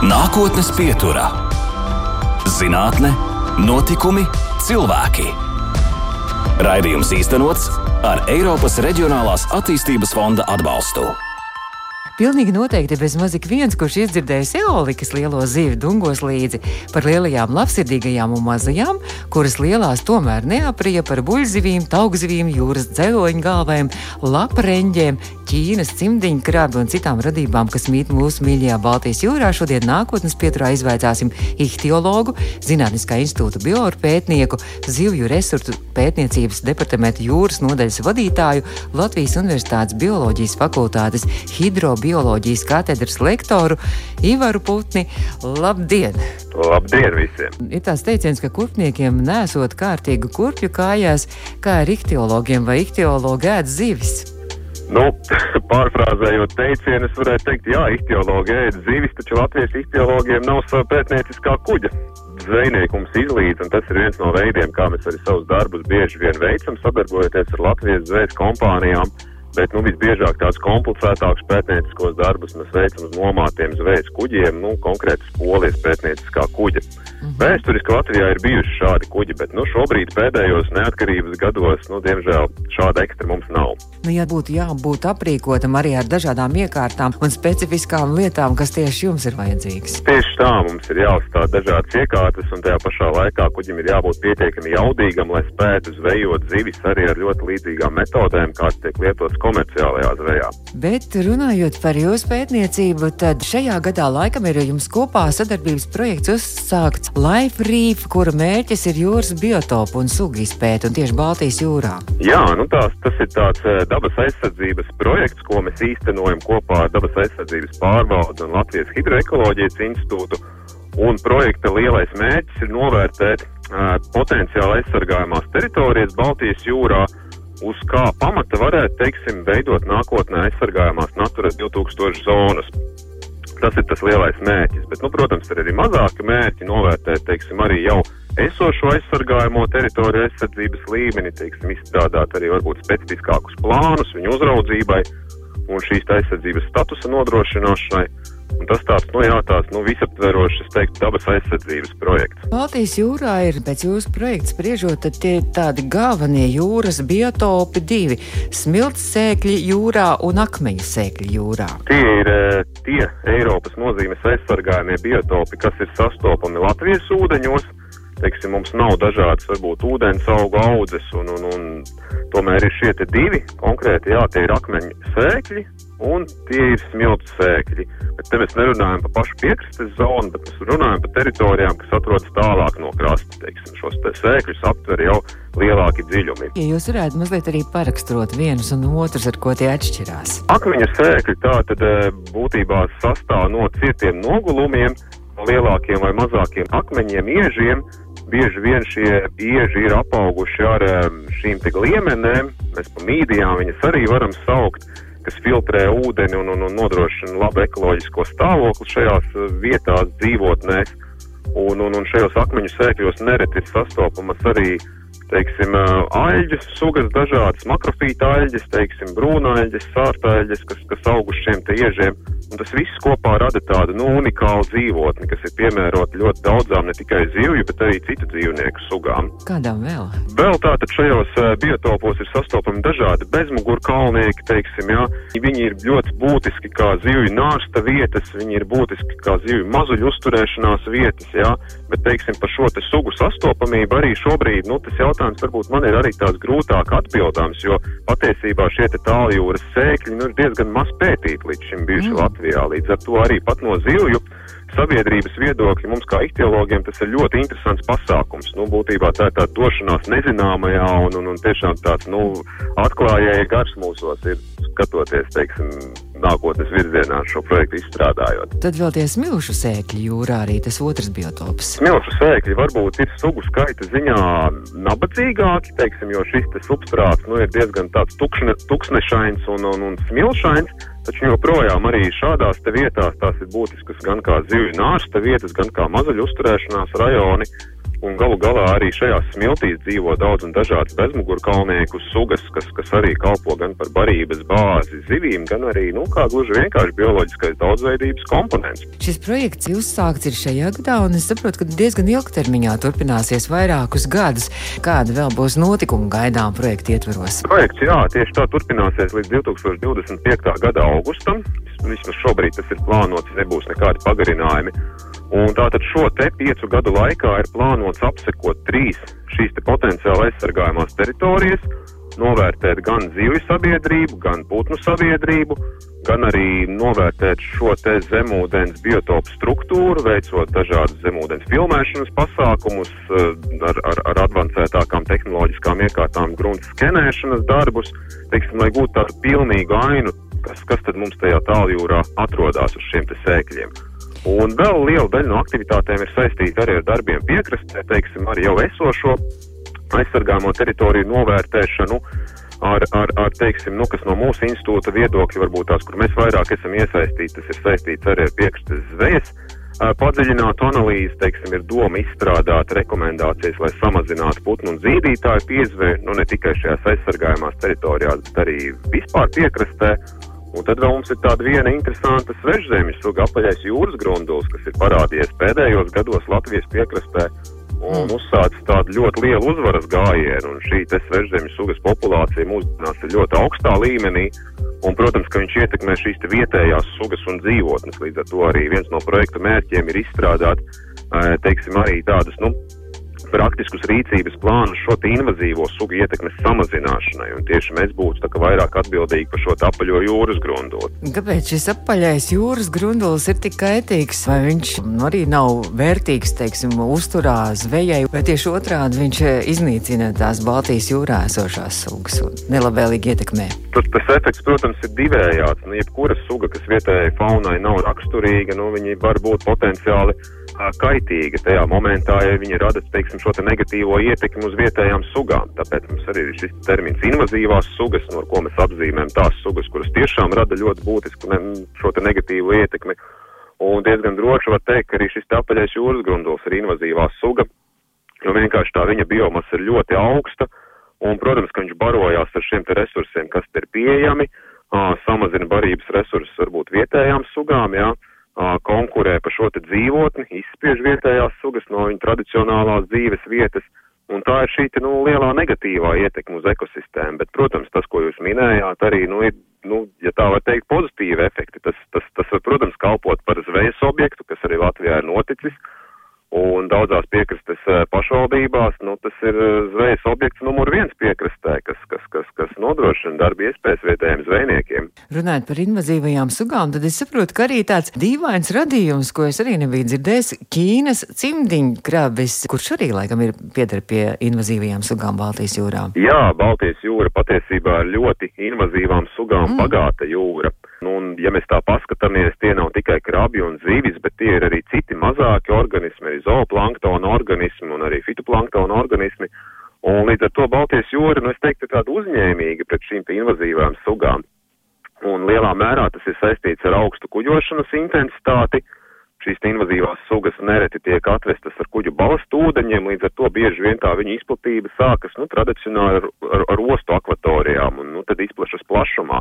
Nākotnes pieturā - zinātne, notikumi, cilvēki. Raidījums īstenots ar Eiropas Reģionālās attīstības fonda atbalstu. Pilnīgi noteikti bez maz ik viens, kurš izdzirdējis eolikas lielo zivi dungos līdzi par lielajām, labsirdīgajām un mazajām, kuras lielās tomēr neaprija par buļzivīm, taugzivīm, jūras dzeloņu galvēm, lapareņģiem, Ķīnas cimdiņu krabi un citām radībām, kas mīt mūsu mīļajā Baltijas jūrā. Šodien nākotnes pieturā izvaicāsim ihtiologu, Zinātniskā institūta bioorpētnieku, zivju resursu pētniecības departamenta jūras nodaļas vadītāju, Latvijas Universitātes bioloģijas fakultātes hidrobioloģijas bioloģijas katedras lektoru Ivaru Putni. Labdien! Labdien visiem! Ir tāds teiciens, ka kurpniekiem nesot kārtīgu kurpju kājās, kā ar ihtiologiem vai ihtiologi ēd zivis. Nu, pārfrāzējot teicienu, es varētu teikt, jā, ihtiologi ēd zivis, taču Latvijas ihtiologiem nav sava pētnieciskā kuģa. Zvejniekums izlīdz, un tas ir viens no veidiem, kā mēs arī savus darbus bieži vien veicam, sadarbojoties ar Latvijas zvejas kompānijām. Bet nu, visbiežāk tādus komplicētākus pētnieciskos darbus mēs veicam uz nomātiem zvejas kuģiem, nu, konkrēti polijas pētnieciskā kuģa. Mm -hmm. Vēsturiski Latvijā ir bijuši šādi kuģi, bet nu, šobrīd pēdējos neatkarības gados, nu, diemžēl, šāda ekstra mums nav. Nu, ja būtu jābūt aprīkotam arī ar dažādām iekārtām un specifiskām lietām, kas tieši jums ir vajadzīgas. Tieši tā mums ir jāuzstāda dažādas iekārtas, un tajā pašā laikā kuģim ir jābūt pietiekami jaudīgam, lai spētu zvejot zivis arī ar ļoti līdzīgām metodēm, kādas tiek lietotas komerciālajā zvejā. Bet runājot par jūsu pētniecību, tad šajā gadā laikam ir jums kopā sadarbības projekts uzsākts Life Reef, kura mērķis ir jūras biotopu un sugu izpēta un tieši Baltijas jūrā. Jā, nu tās, tas ir tāds eh, dabas aizsardzības projekts, ko mēs īstenojam kopā ar Dabas aizsardzības pārvaldu un Latvijas hidroekoloģijas institūtu. Un projekta lielais mērķis ir novērtēt uh, potenciāli aizsargājumās teritorijas Baltijas jūrā, uz kā pamata varētu, teiksim, veidot nākotnē aizsargājumās Natura 2000 zonas. Tas ir tas lielais mērķis, bet, nu, protams, ir arī mazāki mērķi novērtēt, teiksim, arī jau esošo aizsargājamo teritoriju aizsardzības līmeni, teiksim, izstrādāt arī varbūt specifiskākus plānus viņu uzraudzībai un šīs aizsardzības statusa nodrošināšanai. Un tas tāds, nu jā, tāds, nu, visaptverošs, es teiktu, dabas aizsardzības projekts. Baltijas jūrā ir, pēc jūsu projekta spriežot, tad tie tādi galvenie jūras biotopi divi - smilts sēkļi jūrā un akmeņu sēkļi jūrā. Tie ir tie Eiropas nozīmes aizsargājumie biotopi, kas ir sastopami Latvijas ūdeņos. Teiksim, mums nav dažādas, varbūt, ūdens augu audzes, un, un, un tomēr ir šie divi konkrēti, jā, tie ir akmeņu sēkļi, un tie ir smilšu sēkļi. Bet te mēs nerunājam par pašu piekrastes zonu, bet mēs runājam par teritorijām, kas atrodas tālāk no krasta. Teiksim, šos te sēkļus aptver jau lielāki dziļumi. Ja jūs varētu mazliet arī paraksturot vienus un otrus, ar ko tie atšķirās? Akmeņa sēkļi tā tad eh, būtībā sastāv no cietiem nogulumiem, lielākiem vai mazākiem akmeņiem, iežiem. Bieži vien šie ieži ir apauguši ar šīm liemenēm, mēs pa mīdijām viņas arī varam saukt kas filtrē ūdeni un, un, un nodrošina labu ekoloģisko stāvokli šajās uh, vietās, dzīvotnēs. Un, un, un šajos akmeņu sēkļos nereti ir sastopamas arī teiksim, uh, aļģes, sugas dažādas, makrofīta aļģes, teiksim, brūnaļģes, sārtaļģes, kas, kas auguši šiem te iežiem. Un tas viss kopā rada tādu nu, unikālu dzīvotni, kas ir piemērota ļoti daudzām ne tikai zivju, bet arī citu dzīvnieku sugām. Kādām vēl? Vēl tātad šajos uh, biotopos ir sastopami dažādi bezmugurkalnieki, teiksim, jā. Viņi ir ļoti būtiski kā zivju nārsta vietas, viņi ir būtiski kā zivju mazuļu uzturēšanās vietas, jā. Bet, teiksim, par šo te sugu sastopamību arī šobrīd, nu, tas jautājums varbūt man ir arī tāds grūtāk atbildāms, jo patiesībā šie te tāljūras sēkļi, nu, ir diezgan maz pētīti līdz šim bijuši mm. Latvijā. Latvijā. Līdz ar to arī pat no zivju sabiedrības viedokļa mums kā ihtiologiem tas ir ļoti interesants pasākums. Nu, būtībā tā ir tā došanās nezināmajā un, un, un tiešām tāds, nu, atklājēja gars mūsos ir skatoties, teiksim, nākotnes virzienā šo projektu izstrādājot. Tad vēl tie smilšu sēkļi jūrā arī tas otrs biotops. Smilšu sēkļi varbūt ir sugu skaita ziņā nabadzīgāki, teiksim, jo šis te substrāts, nu, ir diezgan tāds tukšne, tuksnešains un, un, un smilšains. Taču joprojām arī šādās vietās tās ir būtiskas gan kā zivju nārsta vietas, gan kā mazaļu uzturēšanās rajoni. Un galu galā arī šajās smiltīs dzīvo daudz un dažādas bezmugurkalnieku sugas, kas, kas arī kalpo gan par barības bāzi zivīm, gan arī, nu, kā gluži vienkārši bioloģiskais daudzveidības komponents. Šis projekts uzsākts ir šajā gadā, un es saprotu, ka diezgan ilgtermiņā turpināsies vairākus gadus. Kāda vēl būs notikuma gaidām projekta ietvaros? Projekts, jā, tieši tā turpināsies līdz 2025. gada augustam. Vismaz šobrīd tas ir plānots, nebūs nekādi pagarinājumi. Un tātad šo te piecu gadu laikā ir plānots apsekot trīs šīs te potenciāli aizsargājumās teritorijas, novērtēt gan zivju sabiedrību, gan putnu sabiedrību, gan arī novērtēt šo te zemūdens biotopu struktūru, veicot dažādus zemūdens filmēšanas pasākumus eh, ar, ar, ar advancētākām tehnoloģiskām iekārtām, grunts skenēšanas darbus, teiksim, lai gūtu tādu pilnīgu ainu, kas, kas tad mums tajā tāljūrā atrodas uz šiem sēkļiem. Un vēl liela daļa no aktivitātēm ir saistīta arī ar darbiem piekrastē, teiksim, ar jau esošo aizsargāmo teritoriju novērtēšanu, ar, ar, ar teiksim, nu, kas no mūsu institūta viedokļa varbūt tās, kur mēs vairāk esam iesaistīti, tas ir saistīts arī ar piekrastes zvejas. Padziļinātu analīzi, teiksim, ir doma izstrādāt rekomendācijas, lai samazinātu putnu un zīdītāju piezvēru, nu ne tikai šajās aizsargājumās teritorijās, bet arī vispār piekrastē. Un tad vēl mums ir tāda viena interesanta svežzemes suga apaļais jūras grunduls, kas ir parādījies pēdējos gados Latvijas piekrastē un mm. uzsācis tādu ļoti lielu uzvaras gājienu. Un šī svežzemes sugas populācija mūsdienās ir ļoti augstā līmenī. Un, protams, ka viņš ietekmē šīs vietējās sugas un dzīvotnes. Līdz ar to arī viens no projekta mērķiem ir izstrādāt, teiksim, arī tādas, nu, praktiskus rīcības plānus šo invazīvo sugu ietekmes samazināšanai. Un tieši mēs būtu vairāk atbildīgi par šo apaļo jūras grunduli. Kāpēc šis apaļais jūras grundulis ir tik kaitīgs? Vai viņš arī nav vērtīgs, teiksim, uzturā zvejai, vai tieši otrādi viņš eh, iznīcina tās Baltijas jūrā esošās sugas un nelabvēlīgi ietekmē? Tas, tas efekts, protams, ir divējāds. Nu, jebkura suga, kas vietējai faunai nav raksturīga, nu, viņi var būt potenciāli kaitīga tajā momentā, ja viņi rada teiksim, šo te negatīvo ietekmi uz vietējām sugām. Tāpēc mums arī ir šis termins invazīvās sugas, no ko mēs apzīmējam tās sugas, kuras tiešām rada ļoti būtisku ne, šo te negatīvo ietekmi. Un diezgan droši var teikt, ka arī šis apaļais jūras grunduls ir invazīvā suga, jo vienkārši tā viņa biomasa ir ļoti augsta, un, protams, ka viņš barojās ar šiem te resursiem, kas ir pieejami, samazina barības resursus varbūt vietējām sugām, jā. Ja? Konkurē par šo te dzīvotni, izspiež vietējās sugas no viņa tradicionālās dzīves vietas, un tā ir šī te, nu, lielā negatīvā ietekme uz ekosistēmu. Bet, protams, tas, ko jūs minējāt, arī, nu, ir, nu, ja tā var teikt, pozitīvi efekti. Tas, tas, tas var, protams, kalpot par zvejas objektu, kas arī Latvijā ir noticis, Un daudzās piekrastes eh, pašvaldībās nu, tas ir eh, zvejas objekts numur viens piekrastē, kas, kas, kas, kas nodrošina darba iespējas vietējiem zvejniekiem. Runājot par invazīvajām sugām, tad es saprotu, ka arī tāds dīvains radījums, ko es arī nebiju dzirdējis, Ķīnas cimdiņkrabis, kurš arī laikam ir pieder pie invazīvajām sugām Baltijas jūrā. Jā, Baltijas jūra patiesībā ir ļoti invazīvām sugām mm. bagāta jūra. Nu, un, ja mēs tā paskatāmies, tie nav tikai krabi un zīvis, bet tie ir arī citi mazāki organismi, arī zooplanktona organismi un arī fitoplanktona organismi. Un līdz ar to Baltijas jūra, nu, es teiktu, ir tāda uzņēmīga pret šīm invazīvām sugām. Un lielā mērā tas ir saistīts ar augstu kuģošanas intensitāti. Šīs invazīvās sugas nereti tiek atvestas ar kuģu balstu ūdeņiem, līdz ar to bieži vien tā viņa izplatība sākas, nu, tradicionāli ar, ar, ar ostu akvatorijām un, nu, tad izplašas plašumā.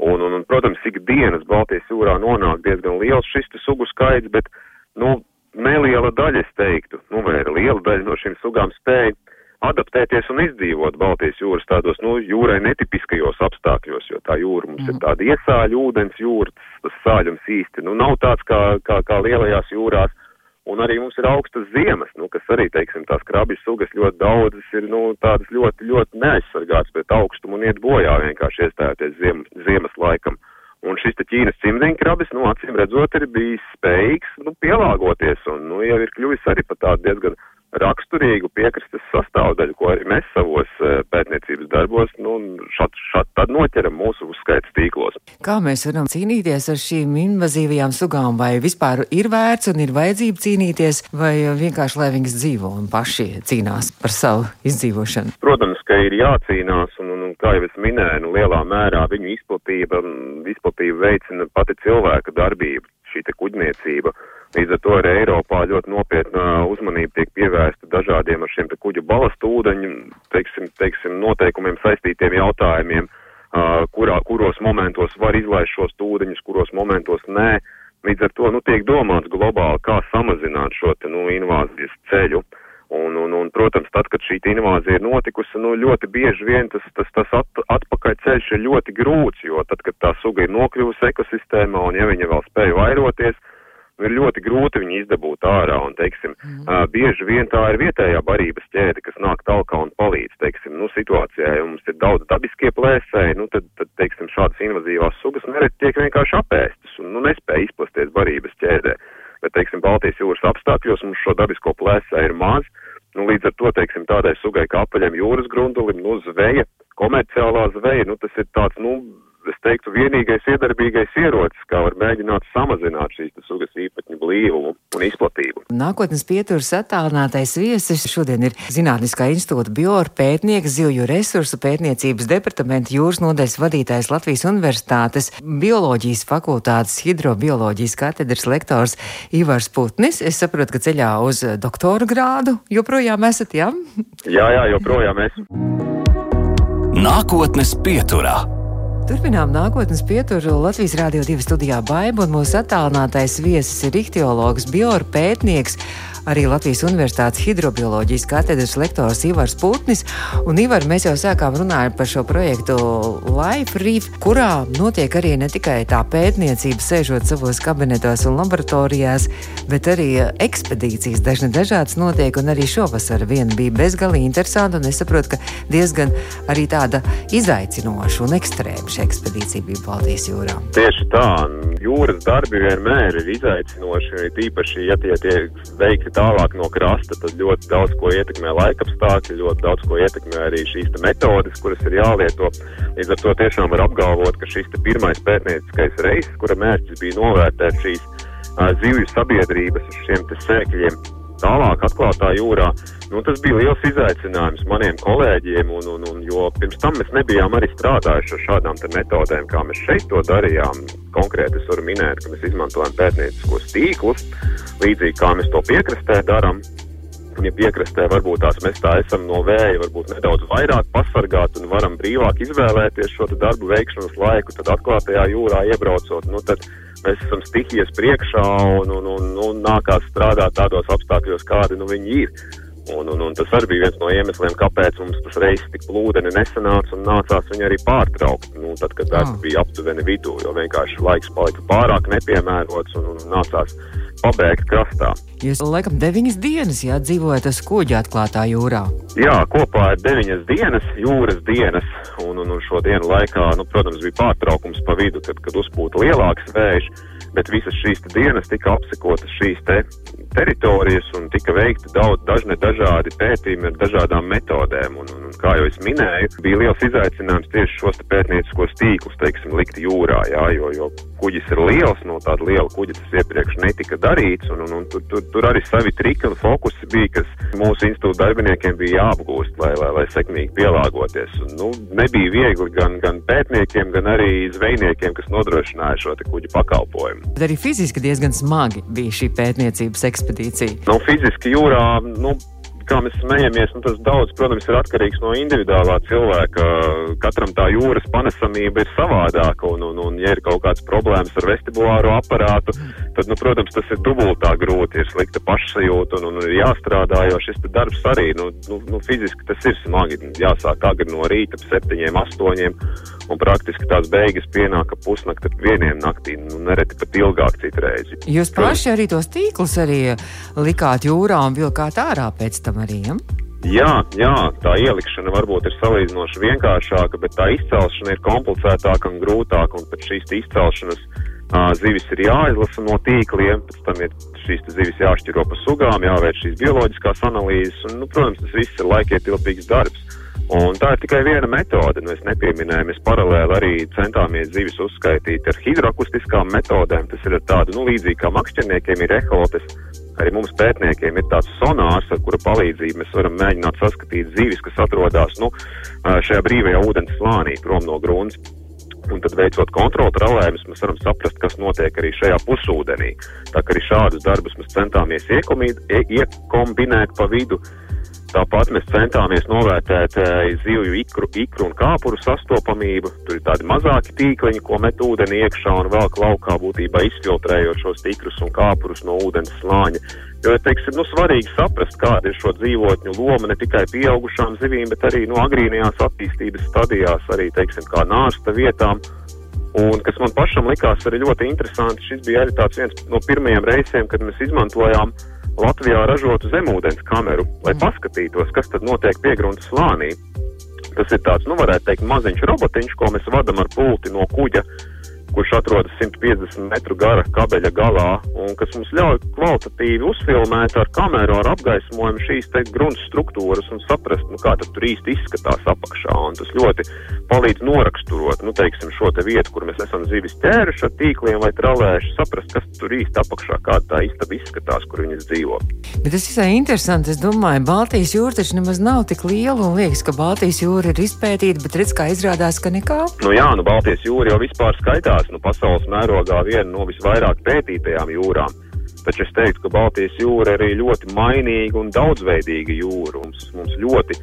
Un, un, un, protams, ikdienas Baltijas jūrā nonāk diezgan liels šis sugu skaits, bet, nu, neliela daļa, es teiktu, nu, vai arī liela daļa no šīm sugām spēja adaptēties un izdzīvot Baltijas jūras tādos, nu, jūrai netipiskajos apstākļos, jo tā jūra mums mm. ir tāda iesāļu ūdens jūra, tas sāļums īsti, nu, nav tāds kā, kā, kā lielajās jūrās. Un arī mums ir augstas ziemas, nu, kas arī, teiksim, tās krabju sugas ļoti daudzas ir, nu, tādas ļoti, ļoti neaizsargātas pret augstumu un iet bojā vienkārši iestājoties ziem, ziemas laikam. Un šis te Ķīnas cimdiņkrabis, nu, acīm redzot, ir bijis spējīgs, nu, pielāgoties un, nu, jau ir kļuvis arī pat tādu diezgan raksturīgu piekrastes sastāvdaļu, ko arī mēs savos eh, pētniecības darbos, nu, šat, šat tad noķeram mūsu uzskaits tīklos. Kā mēs varam cīnīties ar šīm invazīvajām sugām, vai vispār ir vērts un ir vajadzība cīnīties, vai vienkārši lai viņas dzīvo un paši cīnās par savu izdzīvošanu? Protams, ka ir jācīnās, un, un, un kā jau es minēju, nu, lielā mērā viņu izplatība, izplatība veicina pati cilvēka darbība, šī te kuģniecība. Līdz ar to arī Eiropā ļoti nopietna uzmanība tiek pievērsta dažādiem ar šiem te kuģu balastu ūdeņu, teiksim, teiksim, noteikumiem saistītiem jautājumiem, kurā, kuros momentos var izlaist šos ūdeņus, kuros momentos nē. Līdz ar to, nu, tiek domāts globāli, kā samazināt šo te, nu, invāzijas ceļu. Un, un, un, protams, tad, kad šī invāzija ir notikusi, nu, ļoti bieži vien tas, tas, tas at, atpakaļ ceļš ir ļoti grūts, jo tad, kad tā suga ir nokļuvusi ekosistēmā un ja viņa vēl spēja vairoties, ir ļoti grūti viņu izdabūt ārā. Un, teiksim, mm. uh, bieži vien tā ir vietējā barības ķēde, kas nāk talkā un palīdz, teiksim, nu, situācijā, ja mums ir daudz dabiskie plēsēji, nu, tad, tad, teiksim, šādas invazīvās sugas nereti tiek vienkārši apēstas un, nu, nespēja izplasties barības ķēdē. Bet, teiksim, Baltijas jūras apstākļos mums šo dabisko plēsēju ir maz, Nu, līdz ar to, teiksim, tādai sugai kā apaļam jūras grundulim, nu, zveja, komerciālā zveja, nu, tas ir tāds, nu, es teiktu, vienīgais iedarbīgais ierocis, kā var mēģināt samazināt šīs sugas īpatņu blīvumu un izplatību. Nākotnes pieturas attālinātais viesis šodien ir Zinātniskā institūta bioru pētnieks, zivju resursu pētniecības departamenta jūras nodaļas vadītājs Latvijas Universitātes bioloģijas fakultātes hidrobioloģijas katedras lektors Ivars Putnis. Es saprotu, ka ceļā uz doktora grādu joprojām esat, jā? Jā, jā, joprojām esmu. Nākotnes pieturā. Turpinām nākotnes pieturu Latvijas Rādio 2 studijā Baiba, un mūsu attālinātais viesis ir ihtiologs, bioru pētnieks arī Latvijas Universitātes hidrobioloģijas katedras lektors Ivars Putnis. Un, Ivar, mēs jau sākām runāt par šo projektu Life Reef, kurā notiek arī ne tikai tā pētniecība, sēžot savos kabinetos un laboratorijās, bet arī ekspedīcijas dažne dažādas notiek, un arī šovasar viena bija bezgalīgi interesanta, un es saprotu, ka diezgan arī tāda izaicinoša un ekstrēma šī ekspedīcija bija Baltijas jūrā. Tieši tā, jūras darbi vienmēr ir izaicinoši, tīpaši, ja tie tiek veikti tālāk no krasta, tad ļoti daudz ko ietekmē laikapstākļi, ļoti daudz ko ietekmē arī šīs metodes, kuras ir jālieto. Līdz ar to tiešām var apgalvot, ka šis pirmais pētnieciskais reizes, kura mērķis bija novērtēt šīs uh, zivju sabiedrības uz šiem sēkļiem tālāk atklātā jūrā. Nu, tas bija liels izaicinājums maniem kolēģiem, un, un, un, jo pirms tam mēs nebijām arī strādājuši ar šādām metodēm, kā mēs šeit to darījām. Konkrēti es varu minēt, ka mēs izmantojam pētnieciskos tīklus, līdzīgi kā mēs to piekrastē darām. Un, ja piekrastē varbūt tās mēs tā esam no vēja, varbūt nedaudz vairāk pasargāt un varam brīvāk izvēlēties šo darbu veikšanas laiku, tad atklātajā jūrā iebraucot, nu tad mēs esam stihijas priekšā un, un, un, un nākās strādāt tādos apstākļos, kādi nu viņi ir. Un, un, un tas arī bija viens no iemesliem, kāpēc mums tas reizes tik plūdeni nesanāca un nācās viņu arī pārtraukt. Nu, tad, kad oh. bija aptuveni vidū, jo vienkārši laiks palika pārāk nepiemērots un, un nācās pabeigt krastā. Jūs laikam deviņas dienas jā, dzīvojat uz kuģa atklātā jūrā. Jā, kopā ir deviņas dienas, jūras dienas, un, un, un šo dienu laikā, nu, protams, bija pārtraukums pa vidu, kad, kad uzpūta lielāks vējš, bet visas šīs dienas tika apsekotas šīs te teritorijas un tika veikti daudz dažne dažādi pētījumi ar dažādām metodēm. Un, un, un, kā jau es minēju, bija liels izaicinājums tieši šos pētnieciskos tīklus, teiksim, likt jūrā, jā, jo, jo kuģis ir liels, no tāda liela kuģa tas iepriekš netika darīts, un, un, un tur, tur, tur arī savi triki un fokusi bija, kas mūsu institūta darbiniekiem bija jāapgūst, lai, lai, lai sekmīgi pielāgoties. Un, nu, nebija viegli gan, gan pētniekiem, gan arī zvejniekiem, kas nodrošināja šo kuģu pakalpojumu. Bet arī fiziski diezgan smagi bija šī pētniecības ekspedīcija? Nu, fiziski jūrā, nu, kā mēs smejamies, nu, tas daudz, protams, ir atkarīgs no individuālā cilvēka. Katram tā jūras panesamība ir savādāka, un, un, un ja ir kaut kāds problēmas ar vestibulāro aparātu, tad, nu, protams, tas ir dubultā grūti, ir slikta pašsajūta un, un ir jāstrādā, jo šis darbs arī, nu, nu, nu fiziski tas ir smagi. Jāsāk agri no rīta ap septiņiem, astoņiem, un praktiski tās beigas pienāk pusnakti, vieniem naktī, nu, nereti pat ilgāk citreiz. Jūs paši arī tos tīklus arī likāt jūrā un vilkāt ārā pēc tam arī? Ja? Jā, jā, tā ielikšana varbūt ir salīdzinoši vienkāršāka, bet tā izcelšana ir komplicētāka un grūtāka. Un pēc šīs izcelšanas uh, zivis ir jāizlasa no tīkliem, pēc tam ir šīs zivis jāšķiro pa sugām, jāvērš šīs bioloģiskās analīzes. Un, nu, protams, tas viss ir laikietilpīgs darbs. Un tā ir tikai viena metode. Nu, es nepieminēju, mēs paralēli arī centāmies zivis uzskaitīt ar hidroakustiskām metodēm. Tas ir tādu nu, līdzīgi kā makšķerniekiem ir eholotes. Arī mums pētniekiem ir tāds sonārs, ar kura palīdzību mēs varam mēģināt saskatīt zivis, kas atrodas nu, šajā brīvajā ūdens slānī prom no grunts. Un tad, veicot kontrolu tralējumus, mēs varam saprast, kas notiek arī šajā pusūdenī. Tā kā arī šādus darbus mēs centāmies iekomīt, ie, iekombinēt pa vidu. Tāpat mēs centāmies novērtēt e, zivju ikru, ikru un kāpuru sastopamību. Tur ir tādi mazāki tīkliņi, ko met ūdeni iekšā un velk laukā būtībā izfiltrējot šos ikrus un kāpurus no ūdens slāņa. Jo, teiksim, nu, svarīgi saprast, kāda ir šo dzīvotņu loma ne tikai pieaugušām zivīm, bet arī no nu, agrīnajās attīstības stadijās, arī, teiksim, kā nārsta vietām. Un kas man pašam likās arī ļoti interesanti, šis bija arī viens no pirmajiem reisiem, kad mēs izmantojām Latvijā ražotu zemūdens kameru, lai paskatītos, kas tad notiek piegruntas slānī. Tas ir tāds, nu, varētu teikt, maziņš robotiņš, ko mēs vadam ar pulti no kuģa kurš atrodas 150 metru gara kabeļa galā, un kas mums ļauj kvalitatīvi uzfilmēt ar kameru, ar apgaismojumu šīs grunts struktūras un saprast, nu, kā tur īsti izskatās apakšā. Un tas ļoti palīdz noraksturot, nu, teiksim, šo te vietu, kur mēs esam zivis ķēruši ar tīkliem vai tralējuši, saprast, kas tur īsti apakšā, kā tā istaba izskatās, kur viņas dzīvo. Bet tas visai interesanti. Es domāju, Baltijas jūra taču nemaz nav tik liela un liekas, ka Baltijas jūra ir izpētīta, bet redz, kā izrādās, ka nekā. Nu jā, nu Baltijas jūra jau vispār skaitās nu, pasaules mērogā viena no visvairāk pētītajām jūrām. Taču es teiktu, ka Baltijas jūra ir arī ļoti mainīga un daudzveidīga jūra. Mums, mums ļoti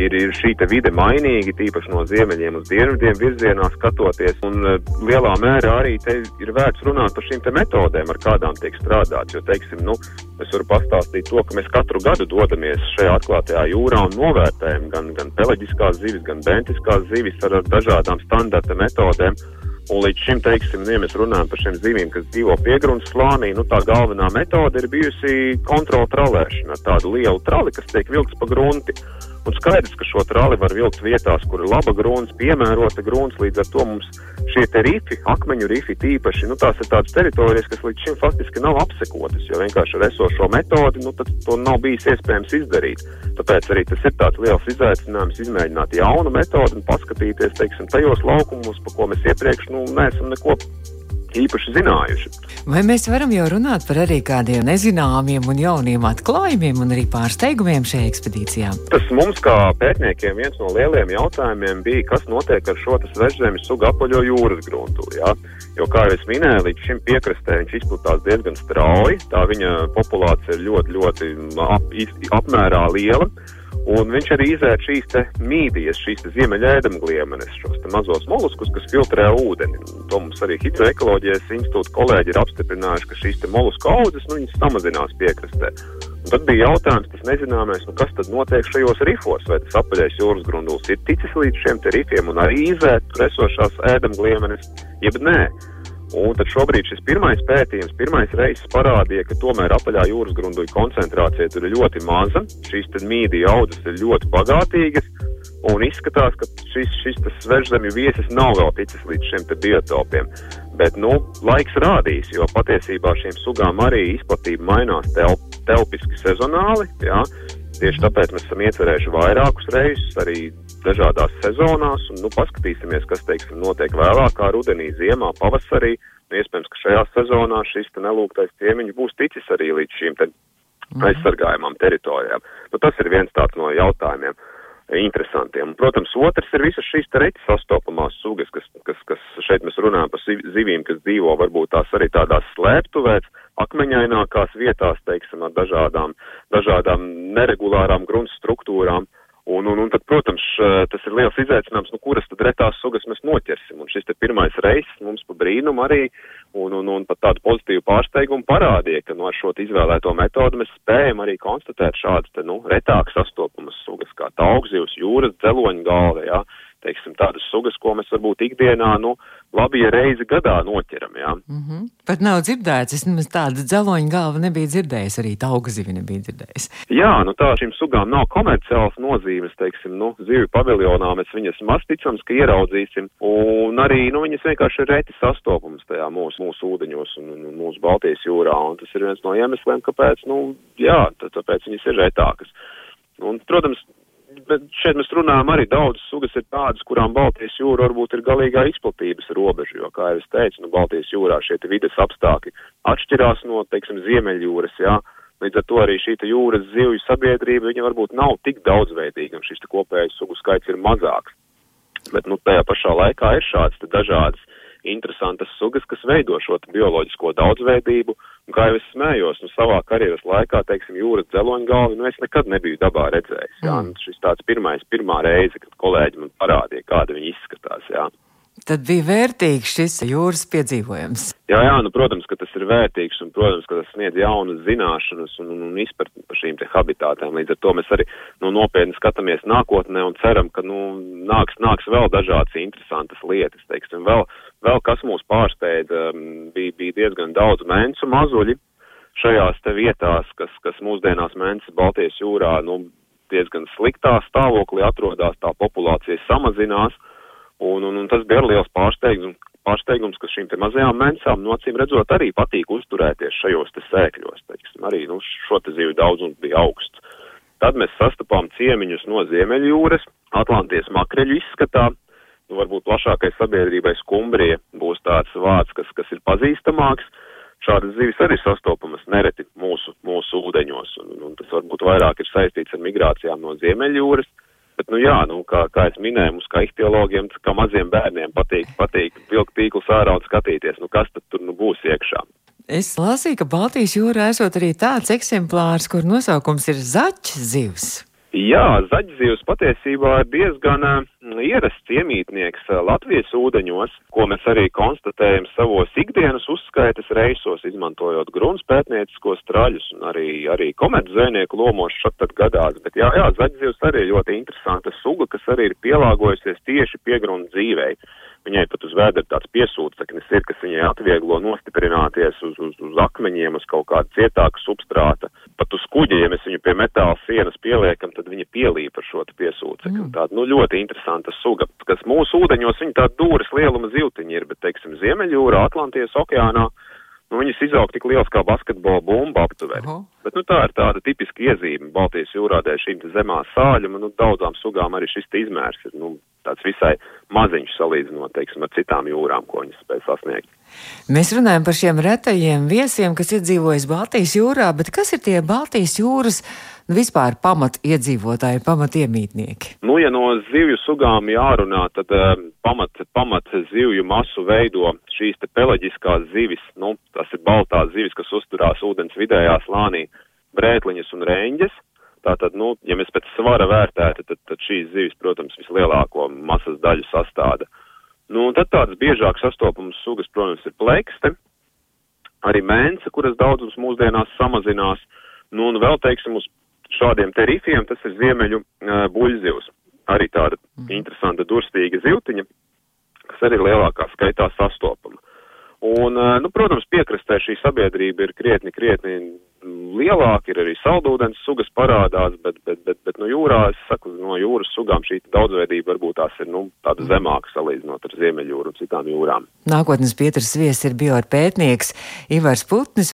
ir, ir šī vide mainīga, tīpaši no ziemeļiem uz dienvidiem virzienā skatoties. Un uh, lielā mērā arī te ir vērts runāt par šīm metodēm, ar kādām tiek strādāts. Jo, teiksim, nu, es varu pastāstīt to, ka mēs katru gadu dodamies šajā atklātajā jūrā un novērtējam gan, gan peleģiskās zivis, gan bentiskās zivis ar, ar dažādām standarta metodēm. Un līdz šim, teiksim, ja mēs runājam par šiem zivīm, kas dzīvo piegrunts slānī, nu tā galvenā metode ir bijusi kontrola tralēšana ar tādu lielu trali, kas tiek vilkts pa grunti. Un skaidrs, ka šo trali var vilkt vietās, kur ir laba grunts, piemērota grunts, līdz ar to mums šie rifi, akmeņu rifi tīpaši, nu tās ir tādas teritorijas, kas līdz šim faktiski nav apsekotas, jo vienkārši ar esošo metodi, nu tad to nav bijis iespējams izdarīt. Tāpēc arī tas ir tāds liels izaicinājums izmēģināt jaunu metodi un paskatīties, teiksim, tajos laukumos, pa ko mēs iepriekš, nu, neesam neko īpaši zinājuši. Vai mēs varam jau runāt par arī kādiem nezināmiem un jauniem atklājumiem un arī pārsteigumiem šajā ekspedīcijā? Tas mums, kā pētniekiem, viens no lielajiem jautājumiem bija, kas notiek ar šo svešzemes sugu apaļo jūras gruntu. Ja? Jo, kā jau es minēju, līdz šim piekrastē viņš izplatās diezgan strauji. Tā viņa populācija ir ļoti, ļoti ap, apmērā liela. Un viņš arī izēra šīs mīdijas, šīs ziemeļēdamgliemenes, šos mazos moluskus, kas filtrē ūdeni. To mums arī hidroekoloģijas institūta kolēģi ir apstiprinājuši, ka šīs molusku audzes, nu, samazinās piekrastē. Un tad bija jautājums, tas nezināmais, nu, kas tad notiek šajos rifos, vai tas apaļais jūras grunduls ir ticis līdz šiem rifiem un arī izēt tur esošās ēdamgliemenes, jeb nē. Un tad šobrīd šis pirmais pētījums, pirmais reizes parādīja, ka tomēr apaļā jūras grunduļu koncentrācija tur ir ļoti maza, šīs mīdija audzes ir ļoti bagātīgas, un izskatās, ka šis, šis svežzemju viesis nav vēl ticis līdz šiem biotopiem. Bet, nu, laiks rādīs, jo patiesībā šīm sugām arī izplatība mainās telp, telpiski sezonāli, jā. Tieši tāpēc mēs esam iecerējuši vairākus reisus arī dažādās sezonās, un nu, paskatīsimies, kas teiksim, notiek vēlākā rudenī, ziemā, pavasarī. Nu, iespējams, ka šajā sezonā šis nelūgtais ciemiņš būs ticis arī līdz šīm te mhm. aizsargājumām teritorijām. Nu, tas ir viens tāds no jautājumiem interesantiem. Protams, otrs ir visas šīs reti sastopamās sugas, kas, kas, kas šeit mēs runājam par zivīm, kas dzīvo varbūt tās arī tādās slēptuvēs, akmeņainākās vietās, teiksim, ar dažādām, dažādām neregulārām grunts struktūrām. Uh, Un, un, un tad, protams, tas ir liels izaicinājums, nu, kuras tad retās sugas mēs noķersim. Un šis te pirmais reizes mums pa brīnumu arī un, un, un pat tādu pozitīvu pārsteigumu parādīja, ka no nu, šo izvēlēto metodu mēs spējam arī konstatēt šādas, te, nu, retāk sastopamas sugas kā taugzivs, jūras dzeloņa galva, jā. Ja? Teiksim, tādas sugas, ko mēs varbūt ikdienā, nu, labi, ja reizi gadā noķeram, jā. Mm -hmm. Pat nav dzirdēts, es nemaz tādu dzeloņu galvu nebiju dzirdējis, arī tauga zivi nebija dzirdējis. Jā, nu tā šīm sugām nav komerciāls nozīmes, teiksim, nu, zivju paviljonā mēs viņas maz ticams, ka ieraudzīsim, un arī, nu, viņas vienkārši ir reti sastopums tajā mūsu, mūsu ūdeņos un, un mūsu Baltijas jūrā, un tas ir viens no iemesliem, kāpēc, nu, jā, tāpēc viņas ir retākas. Un, protams, bet šeit mēs runājam arī daudz sugas ir tādas, kurām Baltijas jūra varbūt ir galīgā izplatības robeža, jo, kā jau es teicu, nu, Baltijas jūrā šie vides apstākļi atšķirās no, teiksim, Ziemeļjūras, jā. Līdz ar to arī šī jūras zivju sabiedrība, viņa varbūt nav tik daudzveidīga, un šis kopējais sugu skaits ir mazāks. Bet nu, tajā pašā laikā ir šādas dažādas interesantas sugas, kas veido šo bioloģisko daudzveidību. Un, kā jau es smējos, nu, savā karjeras laikā, teiksim, jūras dzeloņgalvi, nu, es nekad nebiju dabā redzējis. Jā, mm. šis tāds pirmais, pirmā reize, kad kolēģi man parādīja, kāda viņi izskatās. Jā. Tad bija vērtīgs šis jūras piedzīvojums. Jā, jā, nu, protams, ka tas ir vērtīgs un, protams, ka tas sniedz jaunas zināšanas un, un, un izpratni par šīm te habitātēm. Līdz ar to mēs arī nu, nopietni skatāmies nākotnē un ceram, ka nu, nāks, nāks vēl dažādas interesantas lietas. Teiksim, vēl, vēl kas mūs pārsteidza, bija, bija diezgan daudz mēnesu mazuļi šajās te vietās, kas, kas mūsdienās mēnesis Baltijas jūrā nu, diezgan sliktā stāvoklī atrodas, tā populācija samazinās. Un, un, un tas bija liels pārsteigums, pārsteigums ka šīm te mazajām mensām, no acīm redzot, arī patīk uzturēties šajos te sēkļos. Teiksim, arī nu, šo te zivju daudzums bija augsts. Tad mēs sastapām ciemiņus no Ziemeļjūras, Atlantijas makreļu izskatā. Nu, varbūt plašākai sabiedrībai skumbrija būs tāds vārds, kas, kas ir pazīstamāks. Šādas zivis arī sastopamas nereti mūsu, mūsu ūdeņos, un, un tas varbūt vairāk ir saistīts ar migrācijām no Ziemeļjūras. Bet, nu jā, nu, kā, kā es minēju, mums kā ihtiologiem, kā maziem bērniem patīk, patīk vilkt tīklus ārā un skatīties, nu kas tad tur nu būs iekšā. Es lasīju, ka Baltijas jūrā esot arī tāds eksemplārs, kur nosaukums ir zaķis zivs. Jā, zaļzivs patiesībā ir diezgan ierasts iemītnieks uh, Latvijas ūdeņos, ko mēs arī konstatējam savos ikdienas uzskaitas reisos, izmantojot gruns pētnieciskos traļus un arī, arī komerc zvejnieku lomos šat tad gadās. Bet jā, jā, zaļzivs arī ļoti interesanta suga, kas arī ir pielāgojusies tieši piegrundu dzīvei. Viņai pat uz vēdera tāds piesūceknis ir, kas viņai atvieglo nostiprināties uz, uz, uz akmeņiem, uz kaut kāda cietāka substrāta. Pat uz kuģa, ja mēs viņu pie metāla sienas pieliekam, tad viņa pielīp ar šo piesūcekli. Mm. Tāda, nu, ļoti interesanta suga, kas mūsu ūdeņos, viņa tāda dūras lieluma ziltiņa ir, bet, teiksim, Ziemeļjūrā, Atlantijas okeānā, nu, viņas izaug tik liels kā basketbola bumba aptuveni. Uh -huh. Bet, nu, tā ir tāda tipiska iezīme Baltijas jūrā dēļ šīm zemā sāļuma, nu, daudzām sugām arī šis izmērs ir, nu, tāds visai maziņš salīdzinot, teiksim, ar citām jūrām, ko viņas spēj sasniegt. Mēs runājam par šiem retajiem viesiem, kas iedzīvojas Baltijas jūrā, bet kas ir tie Baltijas jūras vispār pamat iedzīvotāji, pamat iemītnieki? Nu, ja no zivju sugām jārunā, tad um, pamat, pamat zivju masu veido šīs te peleģiskās zivis, nu, tas ir baltās zivis, kas uzturās ūdens vidējā slānī, brētliņas un reņģes. Tātad, nu, ja mēs pēc svara vērtētu, tad, tad šīs zivis, protams, vislielāko masas daļu sastāda. Nu, tad tādas biežāk sastopamas sugas, protams, ir plekste, arī mēnce, kuras daudzums mūsdienās samazinās. Nu, un vēl, teiksim, uz šādiem terifiem tas ir ziemeļu uh, buļzivs. Arī tāda mm. interesanta durstīga zivtiņa, kas arī lielākā skaitā sastopama. Un, uh, nu, protams, piekrastē šī sabiedrība ir krietni, krietni lielāki, ir arī saldūdens sugas parādās, bet, bet, bet, bet no jūrā, es saku, no jūras sugām šī daudzveidība varbūt tās ir, nu, tāda zemāka salīdzinot ar Ziemeļjūru un citām jūrām. Nākotnes Pietras viesis ir bioarpētnieks Ivars Putnis.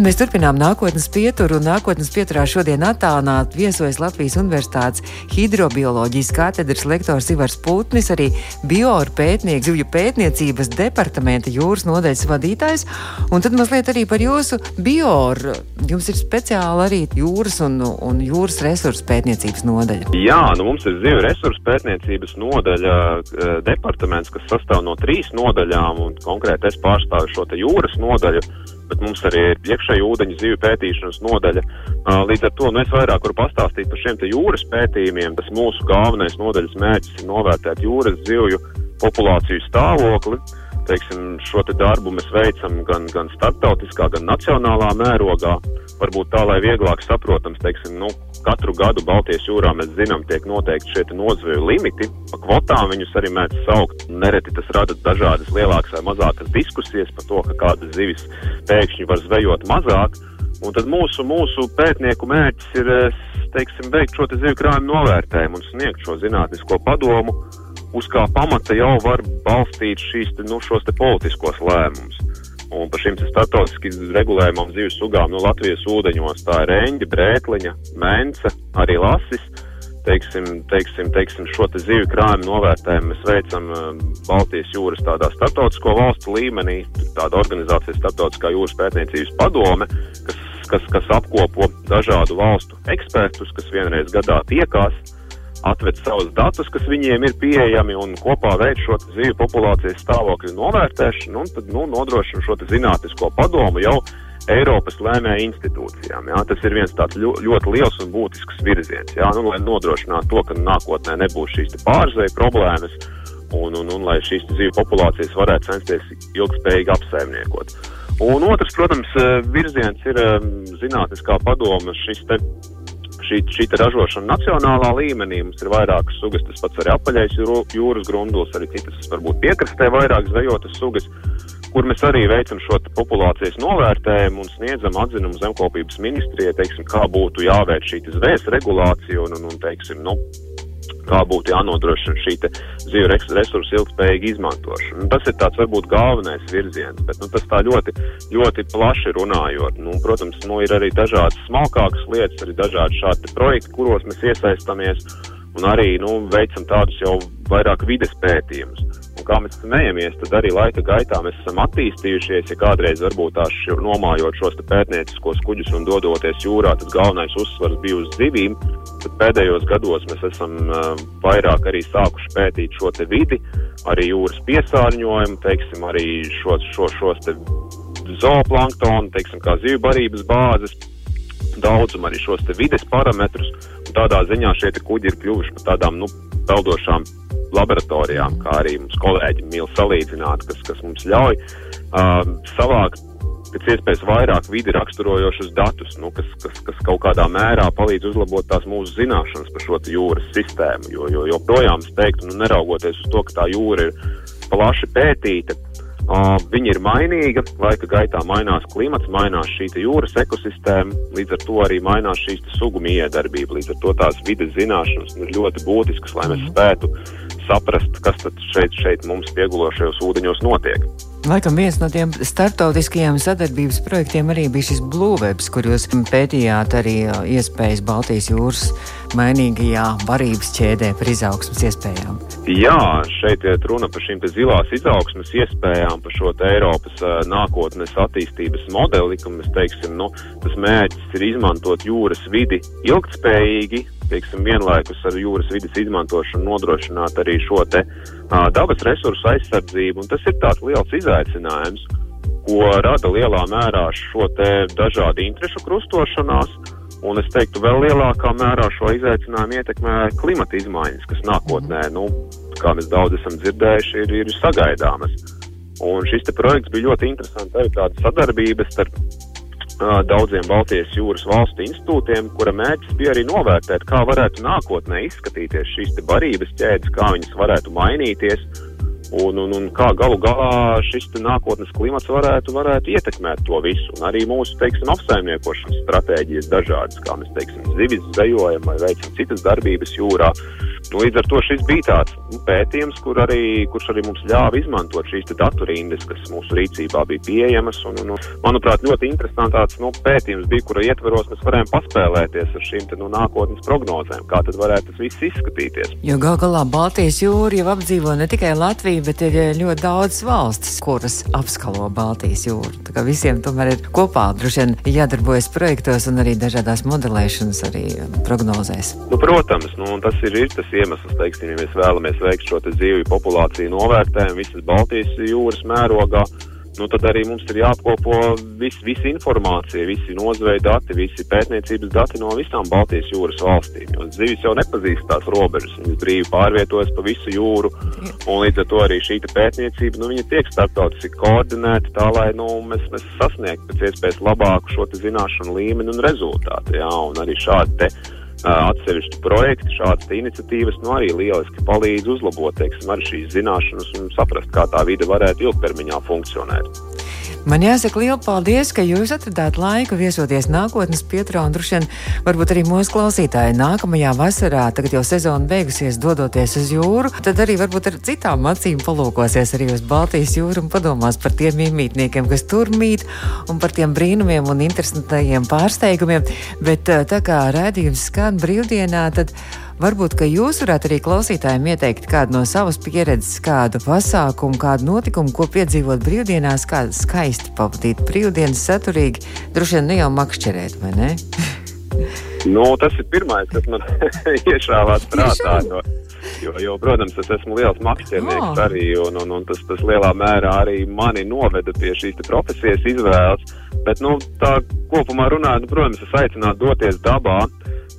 Mēs turpinām nākotnes pieturu, un nākotnes pieturā šodien attālināt viesojas Latvijas Universitātes hidrobioloģijas katedras lektors Ivars Putnis, arī bioru pētnieks, zivju pētniecības departamenta jūras nodaļas vadītājs, un tad mazliet arī par jūsu bioru. Jums ir speciāli arī jūras un, un jūras resursu pētniecības nodaļa. Jā, nu mums ir zivju resursu pētniecības nodaļa eh, departaments, kas sastāv no trīs nodaļām, un konkrēti es pārstāvu šo jūras nodaļu bet mums arī ir iekšēji ūdeņu zivju pētīšanas nodaļa. Līdz ar to nu, es vairāk varu pastāstīt par šiem jūras pētījumiem. Tas mūsu galvenais nodaļas mērķis ir novērtēt jūras zivju populāciju stāvokli. Teiksim, šo te darbu mēs veicam gan, gan starptautiskā, gan nacionālā mērogā. Varbūt tā, lai vieglāk saprotams, teiksim, nu, katru gadu Baltijas jūrā mēs zinām, tiek noteikti šie nozveju limiti. Pa kvotām viņus arī mēdz saukt. Nereti tas rada dažādas lielākas vai mazākas diskusijas par to, ka kādas zivis pēkšņi var zvejot mazāk. Un tad mūsu, mūsu pētnieku mērķis ir, teiksim, veikt šo zivju krājumu novērtējumu un sniegt šo zinātnisko padomu, uz kā pamata jau var balstīt šīs, nu, šos politiskos lēmumus. Un par šīm startautiski regulējumām zivs sugām no Latvijas ūdeņos tā ir reņģa, brētliņa, mence, arī lasis. teiksim, teiksim, teiksim, šo te zivju krājumu novērtējumu mēs veicam Baltijas jūras tādā starptautisko valstu līmenī, tāda organizācija starptautiskā jūras pētniecības padome, kas, kas, kas apkopo dažādu valstu ekspertus, kas vienreiz gadā tiekās, atved savus datus, kas viņiem ir pieejami un kopā veic šo zivju populācijas stāvokļu novērtēšanu un tad, nu, nodrošina šo zinātnisko padomu jau Eiropas lēmēju institūcijām. Jā. Tas ir viens tāds ļoti liels un būtisks virziens, jā, nu, lai nodrošinātu to, ka nākotnē nebūs šīs pārzveju problēmas un, un, un lai šīs zivju populācijas varētu censties ilgspējīgi apsaimniekot. Un otrs, protams, virziens ir zinātniskā padoma šis te šī, šī ražošana nacionālā līmenī. Mums ir vairākas sugas, tas pats arī apaļais jūras grundulis, arī citas varbūt piekrastē vairāk zvejotas sugas kur mēs arī veicam šo populācijas novērtējumu un sniedzam atzinumu zemkopības ministrijai, teiksim, kā būtu jāveic šī zvēs regulācija un, un, un teiksim, nu, kā būtu jānodrošina šī zivju resursu ilgspējīga izmantošana. Un tas ir tāds varbūt galvenais virziens, bet nu, tas tā ļoti, ļoti plaši runājot. Nu, protams, nu, ir arī dažādas smalkākas lietas, arī dažādi šādi projekti, kuros mēs iesaistamies un arī nu, veicam tādus jau vairāk vides pētījumus. Un kā mēs smejamies, tad arī laika gaitā mēs esam attīstījušies. Ja kādreiz varbūt tās nomājot šos pētnieciskos kuģus un dodoties jūrā, tad galvenais uzsvars bija uz zivīm. Tad pēdējos gados mēs esam uh, vairāk arī sākuši pētīt šo vidi, arī jūras piesārņojumu, teiksim, arī šos, šo, šos zooplanktonu, teiksim, kā zivju barības bāzes daudzumu, arī šos vides parametrus. Tādā ziņā šie kuģi ir kļuvuši par tādām, nu, peldošām laboratorijām, kā arī mums kolēģi mīl salīdzināt, kas, kas mums ļauj uh, savākt pēc iespējas vairāk vidi raksturojošus datus, nu, kas, kas, kas kaut kādā mērā palīdz uzlabot tās mūsu zināšanas par šo jūras sistēmu. Jo, jo joprojām es teiktu, nu, neraugoties uz to, ka tā jūra ir plaši pētīta, Uh, viņa ir mainīga, laika gaitā mainās klimats, mainās šī jūras ekosistēma, līdz ar to arī mainās šīs sugu miedarbība. Līdz ar to tās vides zināšanas ir ļoti būtiskas, lai mēs mhm. spētu saprast, kas šeit, šeit mums piegulošajos ūdeņos notiek. Laikam viens no tiem startautiskajiem sadarbības projektiem arī bija šis Bluewebs, kur jūs pētījāt arī iespējas Baltijas jūras mainīgajā varības ķēdē par izaugsmas iespējām. Jā, šeit ir runa par šīm zilās izaugsmas iespējām, par šo Eiropas nākotnes attīstības modeli, ka mēs teiksim, nu, tas mērķis ir izmantot jūras vidi ilgtspējīgi, teiksim, vienlaikus ar jūras vidas izmantošanu nodrošināt arī šo te uh, dabas resursu aizsardzību. Un tas ir tāds liels izaicinājums, ko rada lielā mērā šo dažādu interešu krustošanās. Un es teiktu, vēl lielākā mērā šo izaicinājumu ietekmē klimata izmaiņas, kas nākotnē, nu, kā mēs daudz esam dzirdējuši, ir, ir sagaidāmas. Un šis projekts bija ļoti interesants arī tāda sadarbības starp daudziem Baltijas jūras valstu institūtiem, kura mērķis bija arī novērtēt, kā varētu nākotnē izskatīties šīs barības ķēdes, kā viņas varētu mainīties un, un, un kā galu galā šis nākotnes klimats varētu, varētu ietekmēt to visu. Un arī mūsu, teiksim, apsaimniekošanas stratēģijas dažādas, kā mēs, teiksim, zivis zvejojam vai veicam citas darbības jūrā. Nu, līdz ar to šis bija tāds pētījums, kur arī, kurš arī mums ļāva izmantot šīs datorindas, kas mūsu rīcībā bija pieejamas. Un, un, manuprāt, ļoti interesants nu, pētījums bija, kura ietveros mēs varējām paspēlēties ar šīm te, nu, nākotnes prognozēm, kā tad varētu tas viss izskatīties. Jo gal galā Baltijas jūra jau apdzīvo ne tikai Latviju, bet ir ļoti daudz valstis, kuras apskalo Baltijas jūru. Tā kā visiem tomēr ir kopā droši vien jādarbojas projektos un arī dažādās modelēšanas arī prognozēs. Nu, protams, nu, tas ir, ir tas iemesls, teiksim, ja mēs vēlamies veikt šo zivju populāciju novērtējumu visas Baltijas jūras mērogā. Nu, tad arī mums ir jāapkopo vis, visa informācija, visi nozveja dati, visi pētniecības dati no visām Baltijas jūras valstīm. Jo zivis jau nepazīst tās robežas, viņas brīvi pārvietojas pa visu jūru, un līdz ar to arī šī pētniecība, nu, viņa tiek starptautiski koordinēta tā, lai nu, mēs, mēs sasniegtu pēc iespējas labāku šo zināšanu līmeni un rezultātu. Jā, un arī šādi te atsevišķi projekti, šādas iniciatīvas nu, arī lieliski palīdz uzlabot teiksim, šīs zināšanas un saprast, kā tā vide varētu ilgtermiņā funkcionēt. Man jāsaka liela paldies, ka jūs atradāt laiku viesoties nākotnes pietrā un droši vien varbūt arī mūsu klausītāji nākamajā vasarā, tagad jau sezona beigusies, dodoties uz jūru, tad arī varbūt ar citām acīm palūkosies arī uz Baltijas jūru un padomās par tiem iemītniekiem, kas tur mīt un par tiem brīnumiem un interesantajiem pārsteigumiem. Bet tā kā rādījums skan brīvdienā, tad Varbūt, ka jūs varētu arī klausītājiem ieteikt kādu no savas pieredzes, kādu pasākumu, kādu notikumu, ko piedzīvot brīvdienās, kā skaisti pavadīt brīvdienas saturīgi, droši vien ne jau makšķerēt, vai ne? nu, tas ir pirmais, kas man iešāvās prātā. No, jo, jo, protams, es esmu liels makšķernieks oh. arī, un, un, un tas, tas lielā mērā arī mani noveda pie šīs profesijas izvēles. Bet, nu, tā kopumā runājot, protams, es aicinātu doties dabā.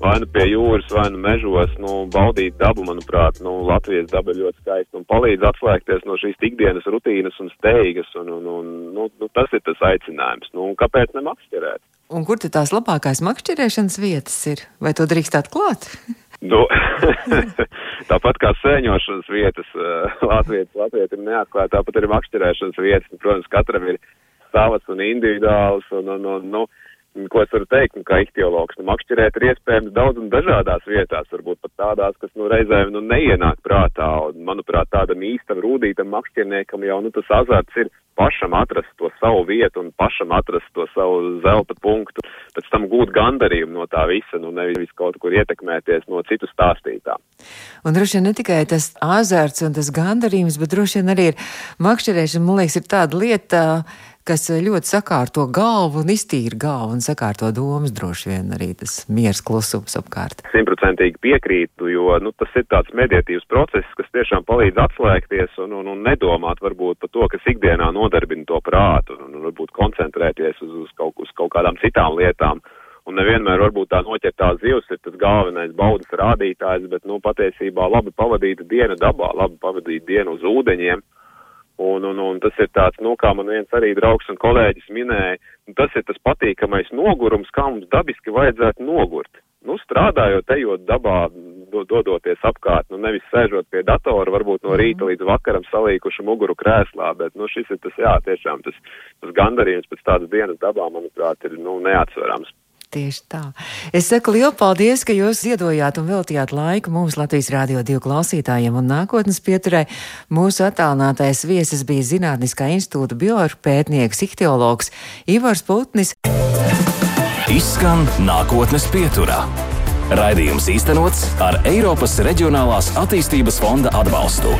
Vai nu pie jūras, vai nu mežos, nu, baudīt dabu, manuprāt, nu, Latvijas daba ir ļoti skaista un palīdz atslēgties no šīs ikdienas rutīnas un steigas, un, un, un nu, nu, tas ir tas aicinājums. Nu, kāpēc ne makšķerēt? Un kur tad tās labākās makšķerēšanas vietas ir? Vai to drīkst atklāt? Nu, tāpat kā sēņošanas vietas, uh, Latvijas, Latvijas ir neatklāta, tāpat arī makšķerēšanas vietas. Nu, protams, katram ir savas un individuāls. Un, un, un, nu, ko es varu teikt, nu, kā ihtiologs, nu, makšķerēt ir iespējams daudz un dažādās vietās, varbūt pat tādās, kas, nu, reizēm, nu, neienāk prātā, un, manuprāt, tādam īstam rūdītam makšķerniekam jau, nu, tas azarts ir pašam atrast to savu vietu un pašam atrast to savu zelta punktu, pēc tam gūt gandarījumu no tā visa, nu, nevis kaut kur ietekmēties no citu stāstītā. Un droši vien ne tikai tas azarts un tas gandarījums, bet droši vien arī ir makšķerēšana, man liekas, ir tāda lieta, uh, kas eh, ļoti sakārto galvu un iztīra galvu un sakārto domas, droši vien arī tas miers klusums apkārt. Simtprocentīgi piekrītu, jo nu, tas ir tāds mediatīvs process, kas tiešām palīdz atslēgties un, un, un nedomāt varbūt par to, kas ikdienā nodarbina to prātu un, un varbūt koncentrēties uz, uz, kaut, uz kaut kādām citām lietām. Un nevienmēr varbūt tā noķertā zivs ir tas galvenais baudas rādītājs, bet, nu, patiesībā labi pavadīta diena dabā, labi pavadīta diena uz ūdeņiem, uh, Un, un, un tas ir tāds, nu, kā man viens arī draugs un kolēģis minēja, tas ir tas patīkamais nogurums, kā mums dabiski vajadzētu nogurt. Nu, strādājot, ejot dabā, do, dodoties apkārt, nu, nevis sēžot pie datora, varbūt no rīta līdz vakaram salīkuši muguru krēslā, bet, nu, šis ir tas, jā, tiešām tas, tas gandarījums pēc tādas dienas dabā, manuprāt, ir, nu, neatsverams. Tieši tā. Es saku lielu paldies, ka jūs ziedojāt un veltījāt laiku mums Latvijas Rādio 2 klausītājiem un nākotnes pieturē. Mūsu attālinātais viesis bija Zinātniskā institūta biopētnieks, ihtiologs Ivars Putnis. Izskan nākotnes pieturā. Raidījums īstenots ar Eiropas Reģionālās attīstības fonda atbalstu.